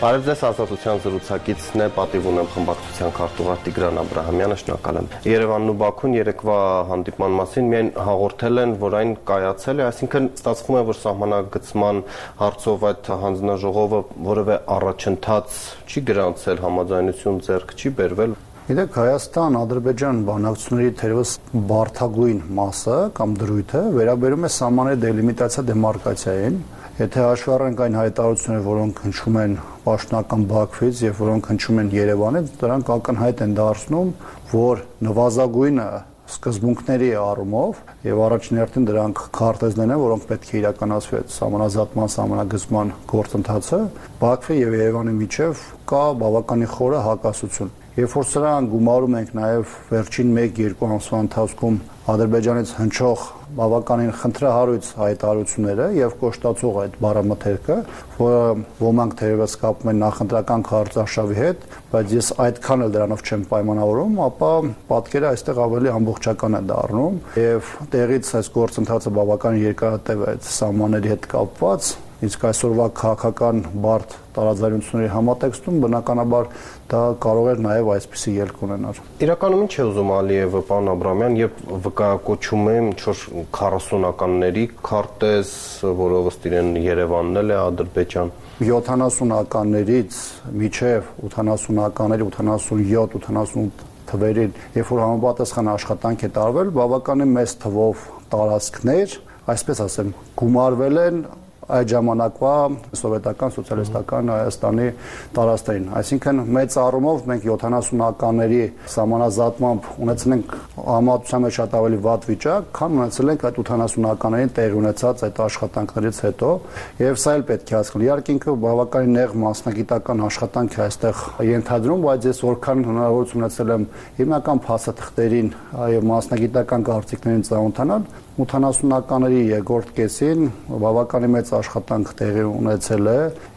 Բարև ձեզ ազատության զրուցակիցն է, պատիվ ունեմ խմբակցության քարտուղար Տիգրան Աբ รา համյանը, շնորհակալ եմ։ Երևանն ու Բաքուն երեկվա հանդիպման մասին միայն հաղորդել են, որ այն կայացել է, այսինքն ստացվում է, որ սահմանագծման հարցով այդ հանձնաժողովը որևէ առաջընթաց չի գրանցել, համաձայնություն ձեռք չի բերվել։ Գիտեք, Հայաստան-Ադրբեջան բանակցությունների թերևս բարթագույն մասը կամ դրույթը վերաբերում է սահմանների դելիմիտացիա դեմարկացիային, Եթե հաշվի առնենք այն հայտարարությունները, որոնք հնչում են պաշտոնական Բաքվից եւ որոնք հնչում են Երևանից, դրանք ակնհայտ են դարձնում, որ նվազագույնը սկզբունքների առումով եւ առաջին հերթին դրանք քարտեզներն են, որոնք պետք է իրականացվի այդ համանազատման, համանագծման գործընթացը Բաքվի եւ Երևանի միջև կա բավականին խորը հակասություն։ Երբ որ սրան գումարում ենք նաև վերջին 1-2 ամսվա ընթացքում Ադրբեջանից հնչող բավականին խնդրահարույց հայտարարությունները եւ կոշտացող այդ բառամթերքը, որը ոմանք թերևս կապում են նախընտրական քարտարշավի հետ, բայց ես այդքան էլ դրանով չեմ պայմանավորում, ապա պատկերը այստեղ ավելի ամբողջական է դառնում եւ տեղից այս գործընթացը բավական երկարատև է այդ սահմանների հետ կապված իսկ այսօրվա քաղաքական բարդ տարաձայնությունների համատեքստում բնականաբար դա կարող էր նաև այսպիսի ելք ունենալ։ Իրականում ինչ է ուզում Ալիևը, պարոն Աբրամյան, եւ վկայակոչում է ինչ որ 40-ականների քարտեզ, որը ըստ իրեն Երևանն էլ է Ադրբեջան 70-ականներից միջև 80-ականների 87, 88 թվերին, երբ որ համապատասխան աշխատանք է տարվել, բավականին մեծ թվով տարածքներ, այսպես ասեմ, գումարվել են այդ ժամանակվա սովետական սոցիալիստական Հայաստանի տարածքներին։ Այսինքն մեծ առումով մենք 70-ականների համանազատմամբ ունեցել ենք համատության մեջ շատ ավելի վատ վիճակ, քան ունեցել ենք այդ 80-ականներին տեղի ունեցած այդ աշխատանքներից հետո, եւ սա էլ պետք է հասկանալ։ Իհարկե ինքը բավականին նեղ մասնագիտական աշխատանք է այստեղ ենթադրում, բայց ես որքան հնարավորություն ունեցել եմ հիմնական փաստաթղթերին եւ մասնագիտական կարծիքներին ծանոթանալ, 80-ականների երկրորդ կեսին բավականին մեծ աշխատանք տեղի ունեցել է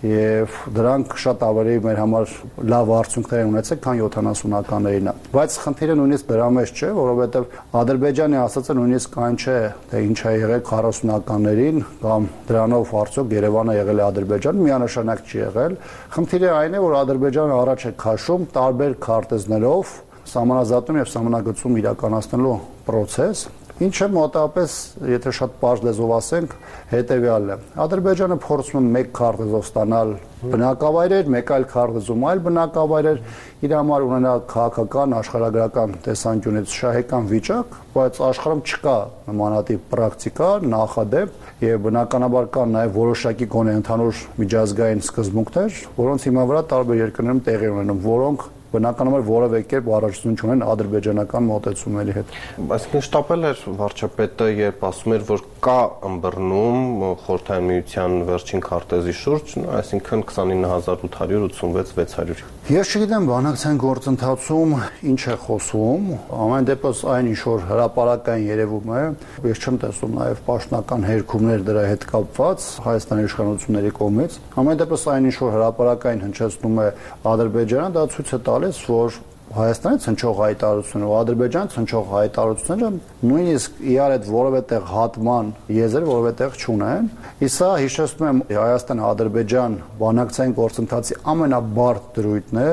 եւ դրանք շատ ավելի մեր համար լավ արդյունքներ են ունեցել, քան 70-ականներին։ Բայց խնդիրը նույնիսկ դրա մեջ չէ, որովհետեւ Ադրբեջանի ասածը նույնիսկ այն չէ, թե ինչ է եղել 40-ականներին կամ դրանով արդյոք Երևանը եղել է Ադրբեջան, միանշանակ չի եղել։ Խնդիրը այն է, որ Ադրբեջանը առաջ է քաշում տարբեր քարտեզներով սահմանազատում եւ սահմանագծում իրականացնելու process Ինչը մոտավորապես, եթե շատ པարզ լեզվով ասենք, հետեւյալն է։ Ադրբեջանը փորձում է մեկ քարտեզով ստանալ բնակավայրեր, մեկ այլ քարտեզում այլ բնակավայրեր, իր համար ունենալ քաղաքական, աշխարհագրական տեսանկյունից շահեկան վիճակ, բայց աշխարհում չկա նմանատիպ պրակտիկա, նախադեպ եւ բնականաբար կան նաեւ որոշակի գոնե ընդհանուր միջազգային սկզբունքներ, որոնց հիման վրա տարբեր երկրներում տեղի ունենում, որոնք բնականաբար որևէ կերպ առաջություն չունեն ադրբեջանական մոտեցումների հետ։ Այսինքն շտապել էր վարչապետը, երբ ասում էր, որ կա ըմբռնում խորհրդային միության վերջին քարտեզի շուրջ, այսինքն 29886 600։ Ես չգիտեմ բանակցային գործընթացում ինչ է խոսում, ամեն դեպս այն ինչ որ հրաապարական երևում է, ես չեմ տեսում նաև պաշտոնական հերքումներ դրա հետ կապված Հայաստանի իշխանությունների կողմից։ Ամեն դեպս այն ինչ որ հրաապարական հնչեցնում է Ադրբեջանը, դա ցույց է տալիս, որ Հայաստանից հնչող հայտարարությունները ու Ադրբեջանից հնչող հայտարարությունները նույնիսկ իրար հետ որևէ տեղ հատման եզր որևէ տեղ չունեն։ Իսա հիշեցնում եմ Հայաստան-Ադրբեջան բանակցային գործընթացի ամենաբարդ դրույթն է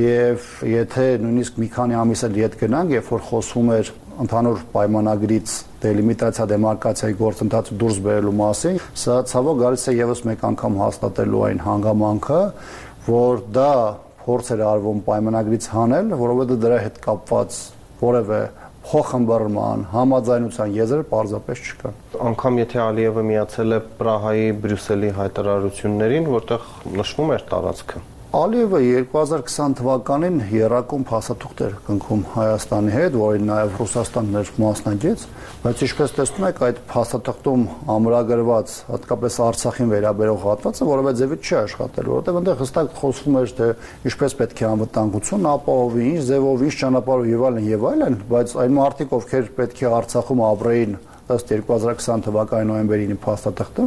եւ եթե նույնիսկ մի քանի ամիս էլ յետ գնանք, երբ որ խոսվում էր ընդհանուր պայմանագրից դելիմիտացիա դեմարկացիայի գործընթացը դուրս բերելու մասին, սա ցավոք գալիս է եւս մեկ անգամ հաստատելու այն հանգամանքը, որ դա փորձ էր արվում պայմանագրից հանել, որովհետեւ դրա հետ կապված որևէ փոխհմբռնման, համաձայնության եզրը պարզապես չկա։ Անկամ եթե Ալիևը միացել է Պրահայի, Բրյուսելի հայտարարություններին, որտեղ նշվում էր տարածքը Ալիևը 2020 թվականին երակոմ փաստաթուղթ էր կնքում Հայաստանի հետ, որին նաև Ռուսաստանն էր մասնակից, բայց ինչպես տեսնում եք, այդ փաստաթղթում ամրագրված հատկապես Արցախին վերաբերող հատվածը որևէ ձևից չի աշխատել, որովհետև այնտեղ հստակ խոսվում էր, թե ինչպես պետք է անվտանգություն ապահովի, ինչ ձևով, ինչ ճանապարհով եւ այլն եւ այլն, բայց այն մարդիկ, ովքեր պետք է Արցախում ապրեին ըստ 2020 թվականի նոյեմբերի փաստաթղթը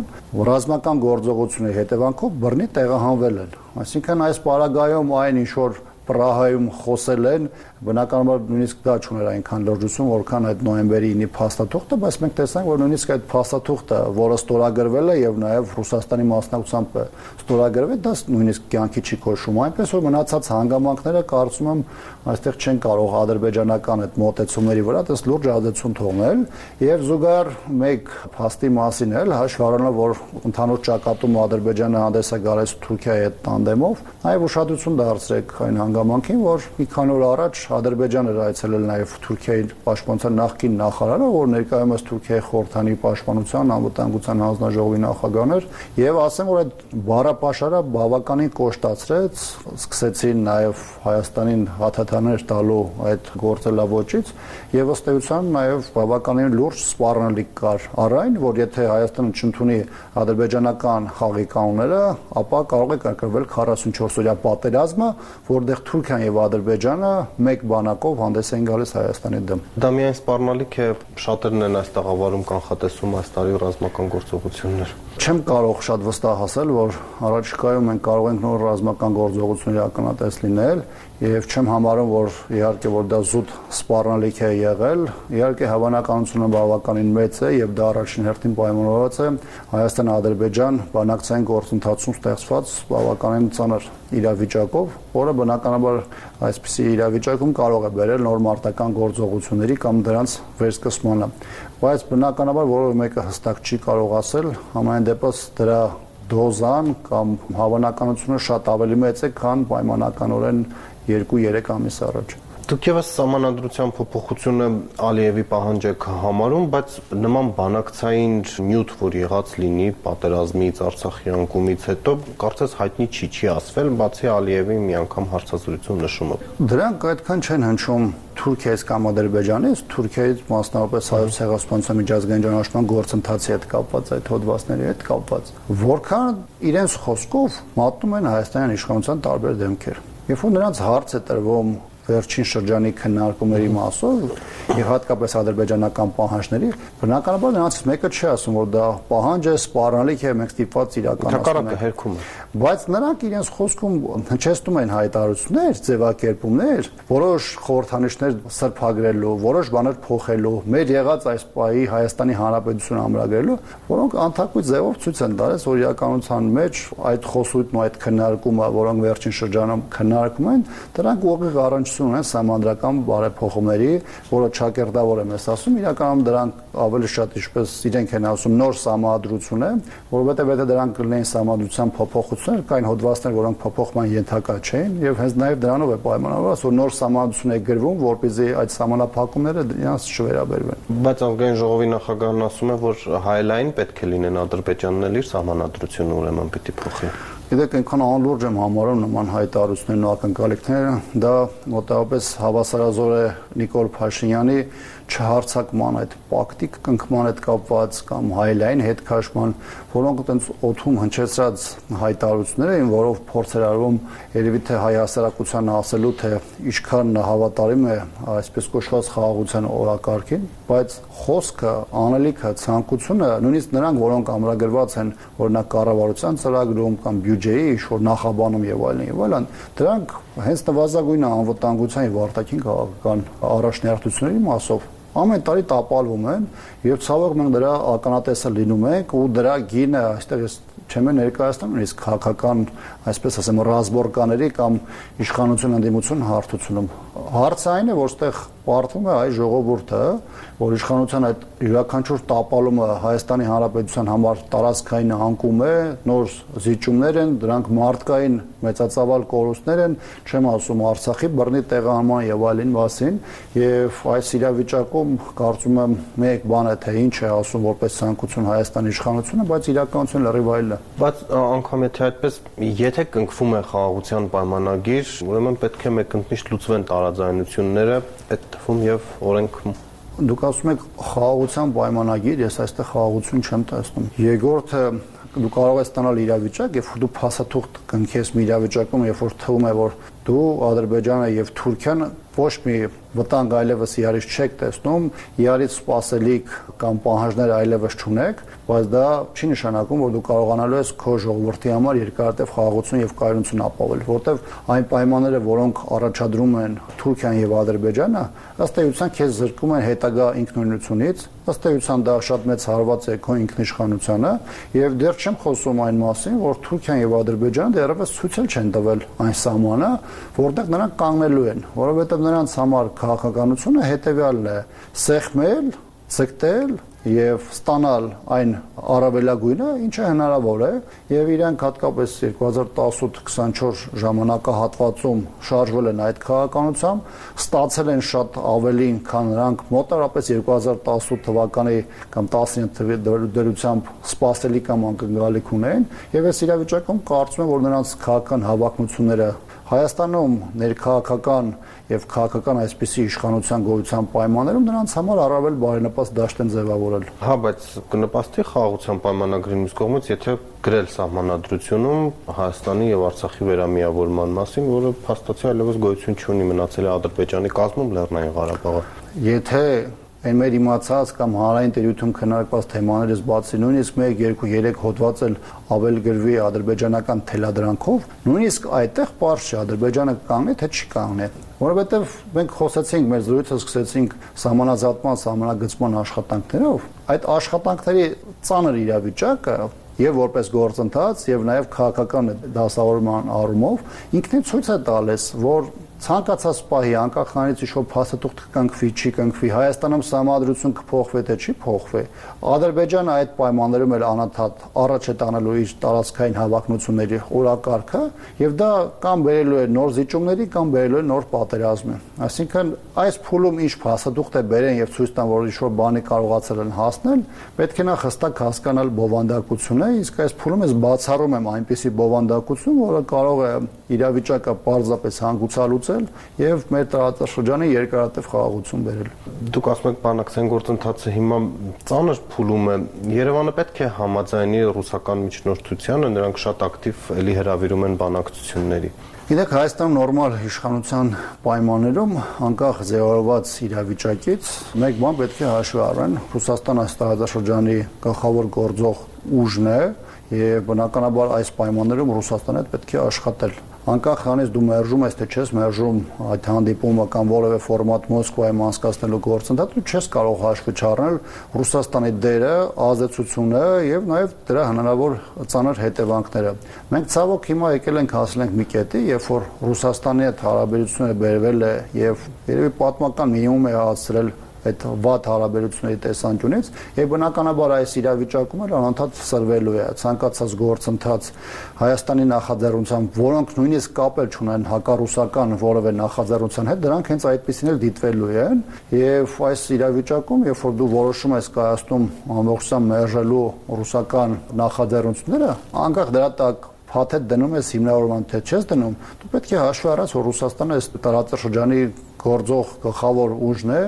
ռազմական գործողությունների հետևանքով բռնի տեղահանվել են։ Այսինքն այս պարագայում այն ինչ որ Պրահայում խոսել են, բնականաբար նույնիսկ դա չուներ այնքան լրջություն, որքան այդ նոյեմբերի 9-ի փաստաթուղթը, բայց մենք տեսանք, որ նույնիսկ այդ փաստաթուղթը, որը ստորագրվել է եւ նաեւ Ռուսաստանի մասնակցությամբ ստորագրվել, դա նույնիսկ կյանքի չի կոչվում։ Այնպես որ մնացած հանգամանքները կարծում եմ այստեղ չեն կարող ադրբեջանական այդ մոտեցումների վրա դες լուրջ ազդեցություն թողնել եւ զուգահեռ մեկ փաստի մասին էլ հաշվի առնելով որ ընդհանուր ճակատում Ադրբեջանը հանդես է գալիս Թուրքիայի հետ տանդեմով, նաեւ ուշադրություն դարձրեք այն հանգամանքին, որ մի քանի օր առաջ Ադրբեջանը այցելել նաեւ Թուրքիայի պաշտպանության նախկին նախարարը, որ ներկայումս Թուրքիայի խորհրդանի պաշտպանության անվտանգության հանձնաժողովի նախագահն էր եւ ասեմ որ այդ բառապաշարը բավականին կոշտացրեց, սկսեցին նաեւ Հայաստանին հաթաթաներ տալու այդ գործելավոճից եւ ըստ էության նաեւ բավականին լուրջ սպառնալիք կար առայն, որ եթե Հայաստանը չընդունի ադրբեջանական խաղի կանոնները, ապա կարող է կրկնվել 44 օրյա պատերազմը, որտեղ Թուրքիան եւ Ադրբեջանը մեկ բանակով հանդես են գալիս Հայաստանի դեմ։ Դա միայն սպառնալիք է, շատերն են այս տաղավարում կանխատեսում այս տարի ռազմական գործողություններ։ Չեմ կարող շատ վստահ ասել, որ առաջիկայում մենք կարող ենք նոր ռազմական գործողությունների ականատես լինել, եւ չեմ համարում, որ իհարկե որ դա զուտ սպառնալիք է եղել, իհարկե հավանականությունը բավականին մեծ է եւ դա առաջին հերթին պայմանավորված է Հայաստան-Ադրբեջան բանակցային գործընթացում ստեղծված բավականին ծանր իրավիճակով, որը բնականաբար այսպիսի իրավիճակում կարող է բերել նոր մարտական գործողությունների կամ դրանց վերսկսմանը։ Բայց բնականաբար որևէ մեկը հստակ չի կարող ասել, համայն դեպս դրա դոզան կամ հավանականությունը շատ ավելի մեծ է, քան պայմանականորեն 2-3 ամիս առաջ։ Դուք եւս համանadrության փոփոխությունը Ալիևի պահանջ եք համարում, բայց նման բանակցային նյութ, որ եղած լինի պատերազմից, Արցախի անկումից հետո, կարծես հայտնի չի չի ասվել, բացի Ալիևի մի անգամ հարցազրույցում նշումը։ Դրանք այդքան չեն հնչում Թուրքիայից կամ Ադրբեջանից, Թուրքիայից մասնավորապես հայոց ցեղասպանության միջազգային ճանաչման գործընթացի հետ կապված այդ հոդվածների հետ կապված, որքան իրենց խոսքով մատնում են Հայաստանյան իշխանության տարբեր դեմքեր։ Երբ որ նրանց հարց է տրվում վերջին շրջանի քննարկումների մասով եւ հատկապես ադրբեջանական պահանջների բնականաբար նրանցից մեկը չի ասում որ դա պահանջ է սպառնալիք է մենք ստիպված իրականացնում ենք հերքում բայց նրանք իրենց խոսքում հնչեցնում են հայտարարություններ ձևակերպումներ որոշ խորհրդանիշներ սրբագրելու որոշ բաներ փոխելու մեր եղած այս պահի Հայաստանի Հանրապետությունը ամրագրելու որոնք անթակույց ձևով ցույց են տալիս որ իրականության մեջ այդ խոսույթն ու այդ քննարկումը որոնք վերջին շրջանում քննարկում են դրանք ուղիղ առանց ազդեցություն ունեն համանդրական բարեփոխումների, որը ճակերտավոր է մեզ ասում, իրականում դրանք ավելի շատ ինչպես իրենք են ասում նոր համադրություն է, որովհետև եթե դրանք լինեն համադրության փոփոխություններ, կային հոդվածներ, որոնք փոփոխման ենթակա չէին, եւ հենց նաեւ դրանով է պայմանավորված, որ նոր համադրություն է գրվում, որպեսզի այդ համանախապակումները դրանց չվերաբերվեն։ Բայց ազգային ժողովի նախագահն ասում է, որ հայլային պետք է լինեն Ադրբեջանն էլ իր համանadrությունը ուրեմն պիտի փոխի։ Գիտեք, այնքան անլուրջ եմ համարում նման հայտարարություններն ու ակնկալիքները, դա մոտավորապես հավասարազոր է Նիկոլ Փաշինյանի չհարցակման այդ պակտիկ կնքման հետ կապված կամ հայլային հետ քաշման, որոնք այտենց օթում հնչեցած հայտարարություններ էին, որով փորձ էր արվում երևի թե հայ հասարակության ասելու թե ինչքան հավատարիմ է այսպես կոչված խաղաղության օրակարգին, բայց խոսքը, անելիքը, ցանկությունը, նույնիսկ նրանք, որոնք ամրագրված են օրինակ կառավարության ծրագրում կամ բյուջեի ինչ-որ նախաբանում եւ այլն եւ այլն, դրանք հենց նվազագույն անվտանգության եւ արտաքին քաղաքական առաջնահերթությունների մասով ամեն տարի տապալվում են եւ ցավոք մենք դրա ականատեսը լինում ենք ու դրա գինը այստեղ ես չեմ ներկայացնում իսկ քաղաքական այսպես ասեմ ռազմորկաների կամ իշխանություն ընդդիմություն հարթությունում հարցը այն է որ այստեղ պարտվում է այ ժողովուրդը, որ իշխանության այդ յուրաքանչյուր տապալումը Հայաստանի Հանրապետության համար տարածքային անկում է, նոր զիջումներ են, դրանք մարդկային մեծածավալ կորուստներ են, չեմ ասում Արցախի բռնի տեղահանման եւ այլն մասին, եւ այս իրավիճակում կարծում եմ մեկ բան է թե ինչ է ասում որպես ցանկություն Հայաստանի իշխանությունը, բայց իրականությունը լրիվ այլն է։ Բայց անգամ եթե այդպես եթե կնքվում է խաղաղության պայմանագիր, ուրեմն պետք է մեկընկնիշ լուծվեն տարաձայնությունները այդ թվում եւ օրենքում դուք ասում եք խաղաղության պայմանագիր, ես այստեղ խաղաղություն չեմ տեսնում։ Երկրորդը դու կարող ես ստանալ իրավիճակ, երբ դու փաստաթուղթ կնքես մի իրավիճակում, երբ որ թվում է, որ դու Ադրբեջանը եւ Թուրքիան ոչ մի վտանգ այլևս իարից չեք տեսնում, իարից սпасելիք կամ պահանջներ այլևս չունեք, բայց դա չի նշանակում, որ դու կարողանալու ես քո ժողովրդի համար երկարատև խաղաղություն եւ կայունություն ապավել, որտեվ այն պայմանները, որոնք առաջադրում են Թուրքիան եւ Ադրբեջանը, ըստ էության քեզ զրկում են հետագա ինքնորոշությունից, ըստ էության դա շատ մեծ հարված է քո ինքնիշխանությանը եւ դեռ չեմ խոսում այն մասին, որ Թուրքիան եւ Ադրբեջանը դեռևս ցույց չեն տվել այն սահմանը, որտեղ նրանք կանգնելու են, որովհետեւ նրանց համար քաղաքականությունը հետեւյալն է՝ սեղմել, ցկտել եւ ստանալ այն առավելագույնը, ինչը հնարավոր է, եւ իրենք հատկապես 2018-24 ժամանակահատվածում շարժվել են այդ քաղաքականությամբ, ստացել են շատ ավելին, քան նրանք մոտարապես 2018 թվականի կամ 19 դրությամբ սպասելի կամ անկնկալիք ունեն, եւ այս իրավիճակում կարծում եմ, որ նրանց քաղաքական հավակնությունները Հայաստանում ներքաղաքական եւ քաղաքական այսպիսի իշխանության գոյության պայմաններում նրանց համար առավել բարենպաստ դաշտ են ձևավորել։ Հա, բայց կնպաստի խաղաղության պայմանագրին մյուս կողմից, եթե գրել սահմանադրությունում Հայաստանի եւ Արցախի վերամիավորման մասին, որը փաստացի այլևս գոյություն չունի մնացել է Ադրբեջանի կազմում Լեռնային Ղարաբաղը։ Եթե այն մեր իմացած կամ հանրային տերությունում քննարկված թեմաներից բացի նույնիսկ 1 2 3 հոդված էլ ավել գրվի ադրբեջանական թելադրանքով նույնիսկ այդտեղ པարզ չէ ադրբեջանը կանգնի թե չի կանգնի որովհետև մենք խոսեցինք մեր զրույցը սկսեցինք համանազատման համանագծման աշխատանքներով այդ աշխատանքների ծանր իրավիճակը եւ որպես գործընթաց եւ նաեւ քաղաքական դասավորման առումով ինքնին ցույց է տալիս որ ցանկացած պահի անկախ նրանից ինչ որ փաստաթուղթ կկնքվի, չի կնքվի, Հայաստանում համադրություն կփոխվի թե չի փոխվի։ Ադրբեջանը այդ պայմաններում էլ անընդհատ առաջ է տանելու իր տարածքային հավակնությունների օրակարգը, եւ դա կամ բերելու է նոր զիջումների, կամ բերելու է նոր պատերազմի։ Այսինքն այս փուլում ինչ փաստաթուղթ է բերեն եւ ցույց տան, որ ինչ որ բանի կարողացել են հասնել, պետք է նա հստակ հասկանալ բովանդակությունը, իսկ այս փուլում ես բացառում եմ այնպիսի բովանդակություն, որը կարող է իրավիճակը պարզապես հանգուցալուծել եւ մեր տարածաշրջանի երկարատև խաղաղություն բերել։ Դուք ասում եք բանակցային գործընթացը հիմա ծանր փուլում է։ Երևանը պետք է համաձայնի ռուսական միջնորդությանը, նրանք շատ ակտիվ էլի հravirում են բանակցությունների։ Գիտեք, Հայաստանում նորմալ իշխանության պայմաններում անկախ ձևավորված իրավիճակից մեկ բան պետք է հաշվի առնեն։ Ռուսաստանը այս տարածաշրջանի գլխավոր գործող ուժն է եւ բնականաբար այս պայմաններում Ռուսաստանը պետք է աշխատել անկախ նրանից դու մերժում ես թե չես մերժում այդ հանդիպումը կամ որևէ ֆորմատ Մոսկվայում անցկացնելու գործընթաց, դու չես կարող հաշվի չառնել Ռուսաստանի դերը, ազդեցությունը եւ նաեւ դրա հնարավոր ծանր հետևանքները։ Մենք ցավոք հիմա եկել ենք հասել ենք մի կետի, երբ որ Ռուսաստանի հետ հարաբերությունները բերվել է եւ երևի պատմական մինիմում է հասցրել այդ վատ հարաբերությունների տեսանկյունից եւ բնականաբար այս իրավիճակում էլ անընդհատ սրվելու է ցանկացած գործընթաց Հայաստանի նախաձեռնությամբ, որոնք նույնիսկ կապել չունեն հակառուսական որևէ նախաձեռնության հետ, դրանք հենց այդպեսին էլ դիտվելու են եւ այս իրավիճակում, երբ որ դու որոշում ես կայացնում ամբողջությամբ մերժելու ռուսական նախաձեռնությունները, անկախ դրա տակ փաթեթ դնում ես հիմնավորման թե չես դնում, դու պետք է հաշվի առած, որ Ռուսաստանը այս տարածաշրջանի գործող գլխավոր ուժն է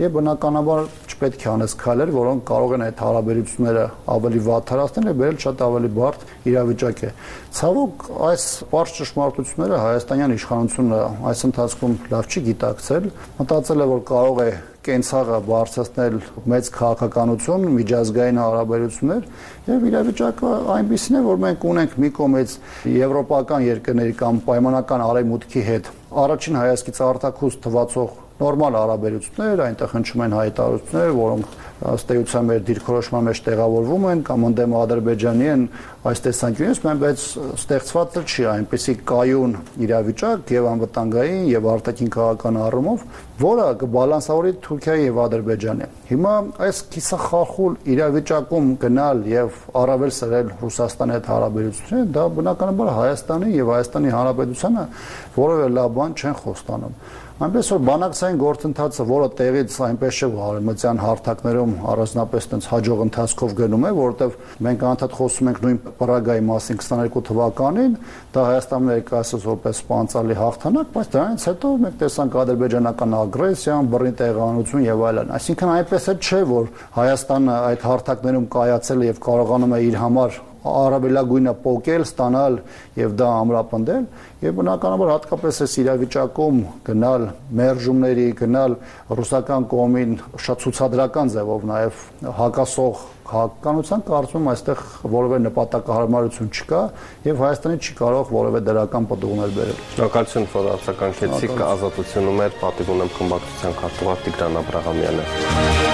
եւ բնականաբար չպետք է անես քայլեր, որոնք կարող են այդ հարաբերությունները ավելի վատթարացնել եւ բերել շատ ավելի բարդ իրավիճակ է։ Ցավոք այս բարձ ճշմարտությունները հայաստանյան իշխանությունը այս ընթացքում լավ չի գիտակցել, մտածել է որ կարող է կենցաղը բարձրացնել մեծ քաղաքականություն, միջազգային հարաբերություններ եւ իրավիճակը այնպեսին է, որ մենք ունենք մի կողմից եվրոպական երկրների կամ պայմանական արևմուտքի հետ առաջին հայացքից արտակուս թվացող նորմալ հարաբերություններ, այնտեղ հնչում են հայտարարություններ, որոնք ըստ էության մեր դիրքորոշման մեջ տեղավորվում են կամ ընդդեմ Ադրբեջանի են այս տեսանկյունից, բայց ստեղծված չի այնպեսի կայուն իրավիճակ եւ անվտանգային եւ արտաքին քաղաքական առումով, որը կբալանսավորի Թուրքիայի եւ Ադրբեջանի։ Հիմա այս կիսախախուլ իրավիճակում գնալ եւ առավել սրել Ռուսաստանի հետ հարաբերությունները, դա բնականաբար Հայաստանի եւ Հայաստանի Հանրապետությանը որևէ լավ բան չեն խոստանում։ Այնպես որ բանակցային գործընթացը, որը տեղից այնպես չէ արևմտյան հարթակներում առանձնապես տենց հաջող ընթացքով գնում է, որովհետև մենք անդադ խոսում ենք նույն Պրագայի մասին 22 թվականին, դա Հայաստանում ներկայացած որպես սպանցալի հաղթանակ, բայց դրանից հետո մենք տեսանք ադրբեջանական ագրեսիան, բռնի տեղանություն եւ այլն։ Այսինքն այնպես է չէ, որ Հայաստանը այդ հարթակներում կայացել եւ կարողանում է իր համար առավելագույնը փոկել, ստանալ եւ դա ամրապնդել եւ բնականաբար հատկապես այս իրավիճակում գնալ մերժումների, գնալ ռուսական կողմին շատ ցուցադրական ձևով նաեւ հակասող քաղաքականության կարծում այստեղ որևէ նպատակահարմարություն չկա եւ Հայաստանը չի կարող որևէ դրական պատուղներ բերել։ Շնորհակալություն, որ արձագանքեցիք ազատությունում էր պատիվ ունեմ խմբակցության քարտուղար Տիգրան Աբ รา համյանը։